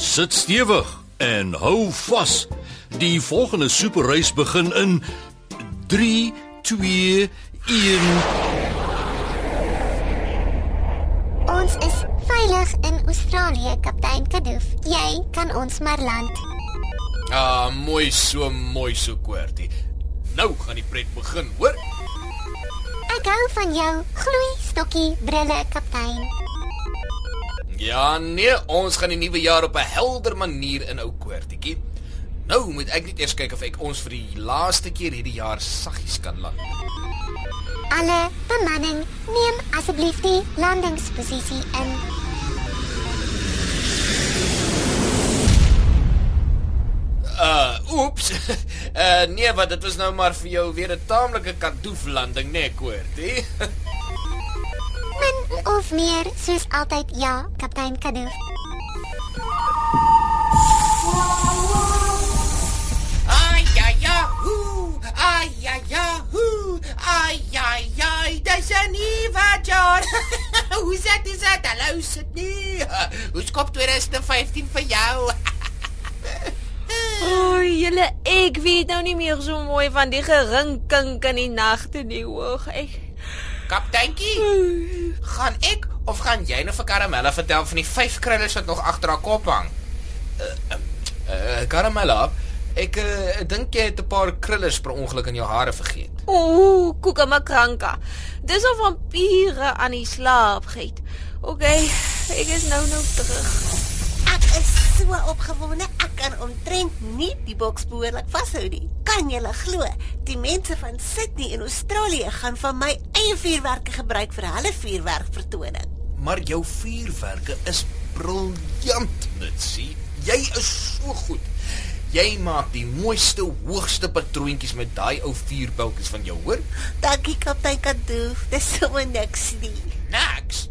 Sit stewig en hou vas. Die volgende superreis begin in 3 2 1 Ons is veilig in Australië, kaptein Kadoof. Jy kan ons maar land. Ah, mooi so, mooi so kwartie. Nou gaan die pret begin, hoor? Ek hou van jou gloei stokkie brille, kaptein. Ja, nee, ons gaan die nuwe jaar op 'n helder manier in ou kwartietjie. Nou moet ek net eers kyk of ek ons vir die laaste keer hierdie jaar saggies kan land. Alle bemanning, neem asseblief die landingsposisie in. Uh, oeps. Uh nee, wat dit was nou maar vir jou weer 'n taamlike kadoeflanding, nee, kwartie. Of meer soos altyd, ja, kaptein Kadoof. Ai ja ja, hoo, ai ja ja, hoo, ai ja ja, dis 'n nuwe jaar. Hoe sê dit dit? Hallo, sit nie. Hoe skop 2015 vir jou? O, oh, julle ek weet nou nie meer so mooi van die gerinkink in die nagte nie, hoog. Ek Kapteintjie, gaan ek of gaan jy nou vir Karamella vertel van die vyf krullers wat nog agter haar kop hang? Uh Karamella, ek uh, dink jy het 'n paar krullers per ongeluk in jou hare vergeet. Ooh, koeka makranka. Dis of vampiere aan die slaap giet. OK, ek is nou nou terug. Ek is so opgewonde. Ek kan omtrent nie die boks behoorlik vashou nie. Kan jy glo? Die mense van Sydney in Australië gaan van my eie vuurwerke gebruik vir hulle vuurwerkvertoning. Maar jou vuurwerke is briljant, Mitsie. Jy is so goed. Jy maak die mooiste, hoogste patroontjies met daai ou vuurbeltjies van jou, hoor? Dankie kaptein Kadoof. Dis sommer niks nie. Niks.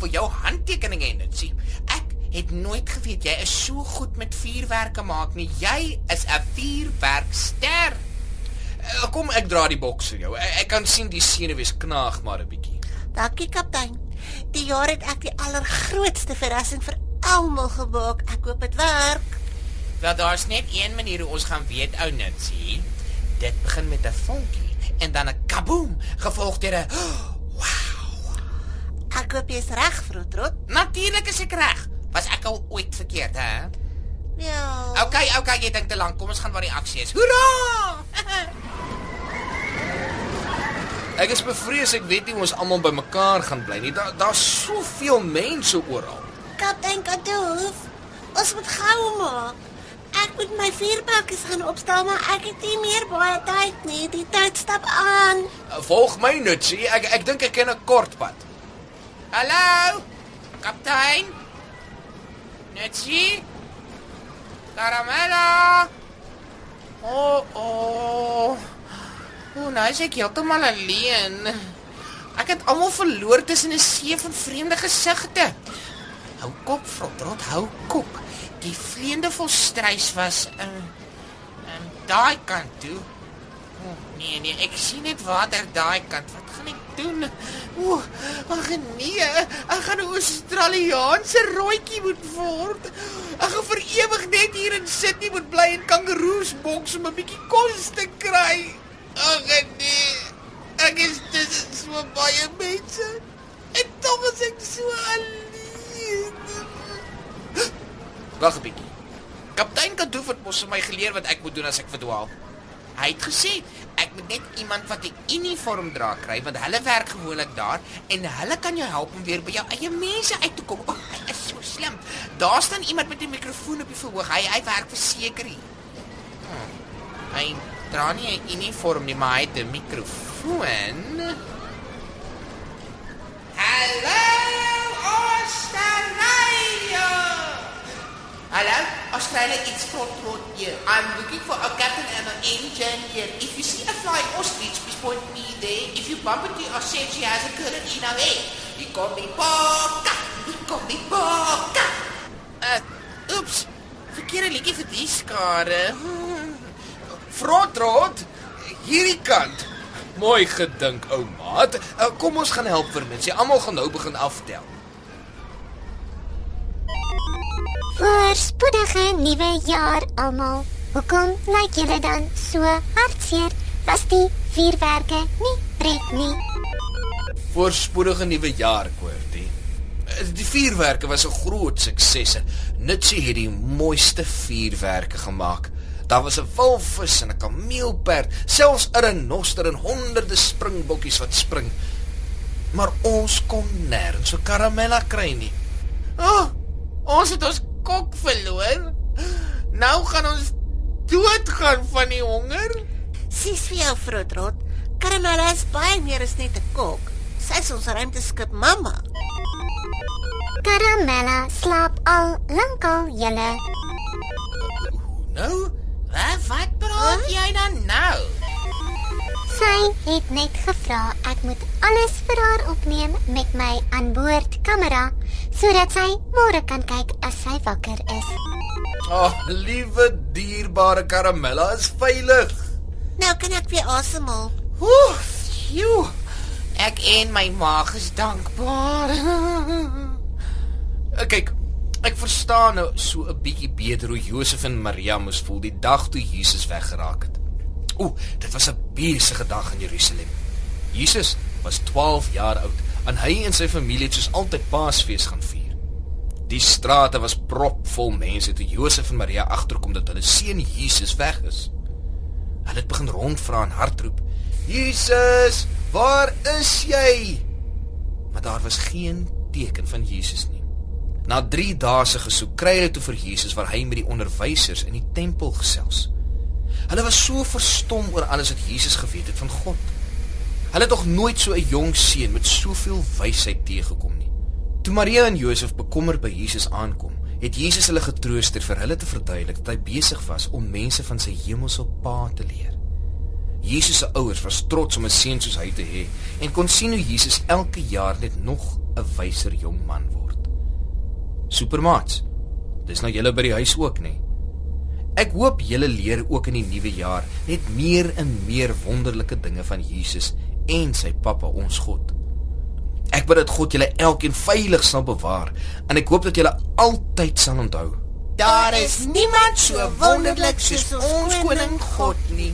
Wil jou handtekening hê, Nitsie. Ek het nooit geweet jy is so goed met vuurwerke maak nie. Jy is 'n vuurwerkster. Uh, kom ek dra die boks vir jou. Ek, ek kan sien die senuwees knaag maar 'n bietjie. Dankie kaptein. Die jaar het ek die allergrootste verrassing vir almal gemaak. Ek hoop dit werk. Wel daar's net een manier hoe ons gaan weet, ou Nitsie. Dit begin met 'n vonkie en dan 'n kaboom, gevolg deur 'n Ek hoop jy's reg, Frotrot. Natuurlik is ek reg. Was ek al ooit verkeerd, hè? Ja. Okay, okay, jy dink te lank. Kom ons gaan waar die aksie is. Hoera! Ek is bevrees ek weet nie ons almal bymekaar gaan bly nie. Daar daar's soveel mense oral. Kaptein Kadoof, ons moet gou maak. Ek moet my vuurbalkies gaan opstel, maar ek het nie meer baie tyd nie. Die tyd stap aan. Volg my Nutsie. Ek ek dink ek ken 'n kort pad. Hallo? Kaptein? Netjie? Caramella? Oh, oh. O, nou is ek heeltemal alleen. Ek het almal verloor tussen 'n see van vreemde gesigte. Hou kop, Frotrot, hou kop. Die vreemde volstruis was in in daai kant toe. Nee nee, ek sien net water daai kant. Wat gaan ek doen? O, ag nee, ek gaan 'n Australiese rooitjie moet word. Ek gaan vir ewig net hier in Sydney moet bly en kangaroes boks om 'n bietjie kos te kry. Ag nee. Ek is tussen so baie mense. En tog is ek so alleen. Wag 'n bietjie. Kaptein Kadoof het mos vir my geleer wat ek moet doen as ek verdwaal. Hy het gesê ek moet net iemand wat 'n uniform dra kry want hulle werk gewoonlik daar en hulle kan jou help om weer by jou eie mense uit te kom. O, oh, hy is so slim. Daar staan iemand met 'n mikrofoon op die verhoog. Hy hy werk verseker hier. Hmm. Hy dra nie 'n uniform nie, maar hy het 'n mikrofoon. Australia, it's Trot Trot here. I'm looking for a captain and an engineer. If you see a flying ostrich, please point me there. If you bump into her, say she has a current in her head. You call me Boka. You call me Boka. Uh, oeps. Verkeerde liedjie vir die skare. Frotrot, hierdie kant. Mooi gedink, ou maat. Uh, kom ons gaan help vir mense. Almal gaan nou begin aftel. Voorspoedige nuwe jaar almal. Hoekom lyk julle dan so hartseer? Was die vuurwerke nie pret nie? Voorspoedige nuwe jaar, Koortie. Eh, Die vuurwerke was 'n groot sukses. Nutsie het die mooiste vuurwerke gemaak. Daar was 'n walvis en 'n kameelperd, selfs 'n renoster en honderde springbokkies wat spring. Maar ons kon nêrens so karamella kry nie. Oh, ons het ons kok verloor. Nou gaan ons doodgaan van die honger. Sies vir jou vrotrot. Karamella is baie meer as net 'n kok. Sy is ons ruimteskip mamma. Karamella slaap al lankal julle. Nou, Wat wat praat jy dan nou? Sy het net gevra ek moet alles vir haar opneem met my aanboord kamera sodat sy môre kan kyk as sy wakker is. ag, oh, liewe dierbare karamella is veilig. Nou kan ek weer asemhaal. Oeh, joe. Ek en my maag is dankbaar. Uh, Kyk, ek verstaan nou so 'n bietjie beter hoe Josef en Maria moes voel die dag toe Jesus weggeraak het. Ooh, dit was 'n besige dag in Jerusalem. Jesus was 12 jaar oud en hy en sy familie het soos altyd Paasfees gaan vier. Die strate was propvol mense toe Josef en Maria agterkom dat hulle seun Jesus weg is. Hulle het begin rondvra en hardroep: "Jesus, waar is jy?" Maar daar was geen teken van Jesus nie. Na 3 dae se gesoek kry hulle toe vir Jesus waar hy met die onderwysers in die tempel gesels. Hulle was so verstom oor alles wat Jesus geweet het van God. Hulle het nog nooit so 'n jong seun met soveel wysheid teëgekom nie. Toe Maria en Josef bekommerd by Jesus aankom, het Jesus hulle getroos ter vir hulle te verduidelik dat hy besig was om mense van sy hemelse Pa te leer. Jesus se ouers was trots om 'n seun soos hy te hê en kon sien hoe Jesus elke jaar net nog 'n wyser jong man word. Supermaats. Dis nou julle by die huis ook, nê? Ek hoop julle leer ook in die nuwe jaar net meer en meer wonderlike dinge van Jesus en sy Pappa ons God. Ek bid dat God julle elkeen veilig sal bewaar en ek hoop dat julle altyd sal onthou. Daar is niemand so wonderlik soos ons koning God nie.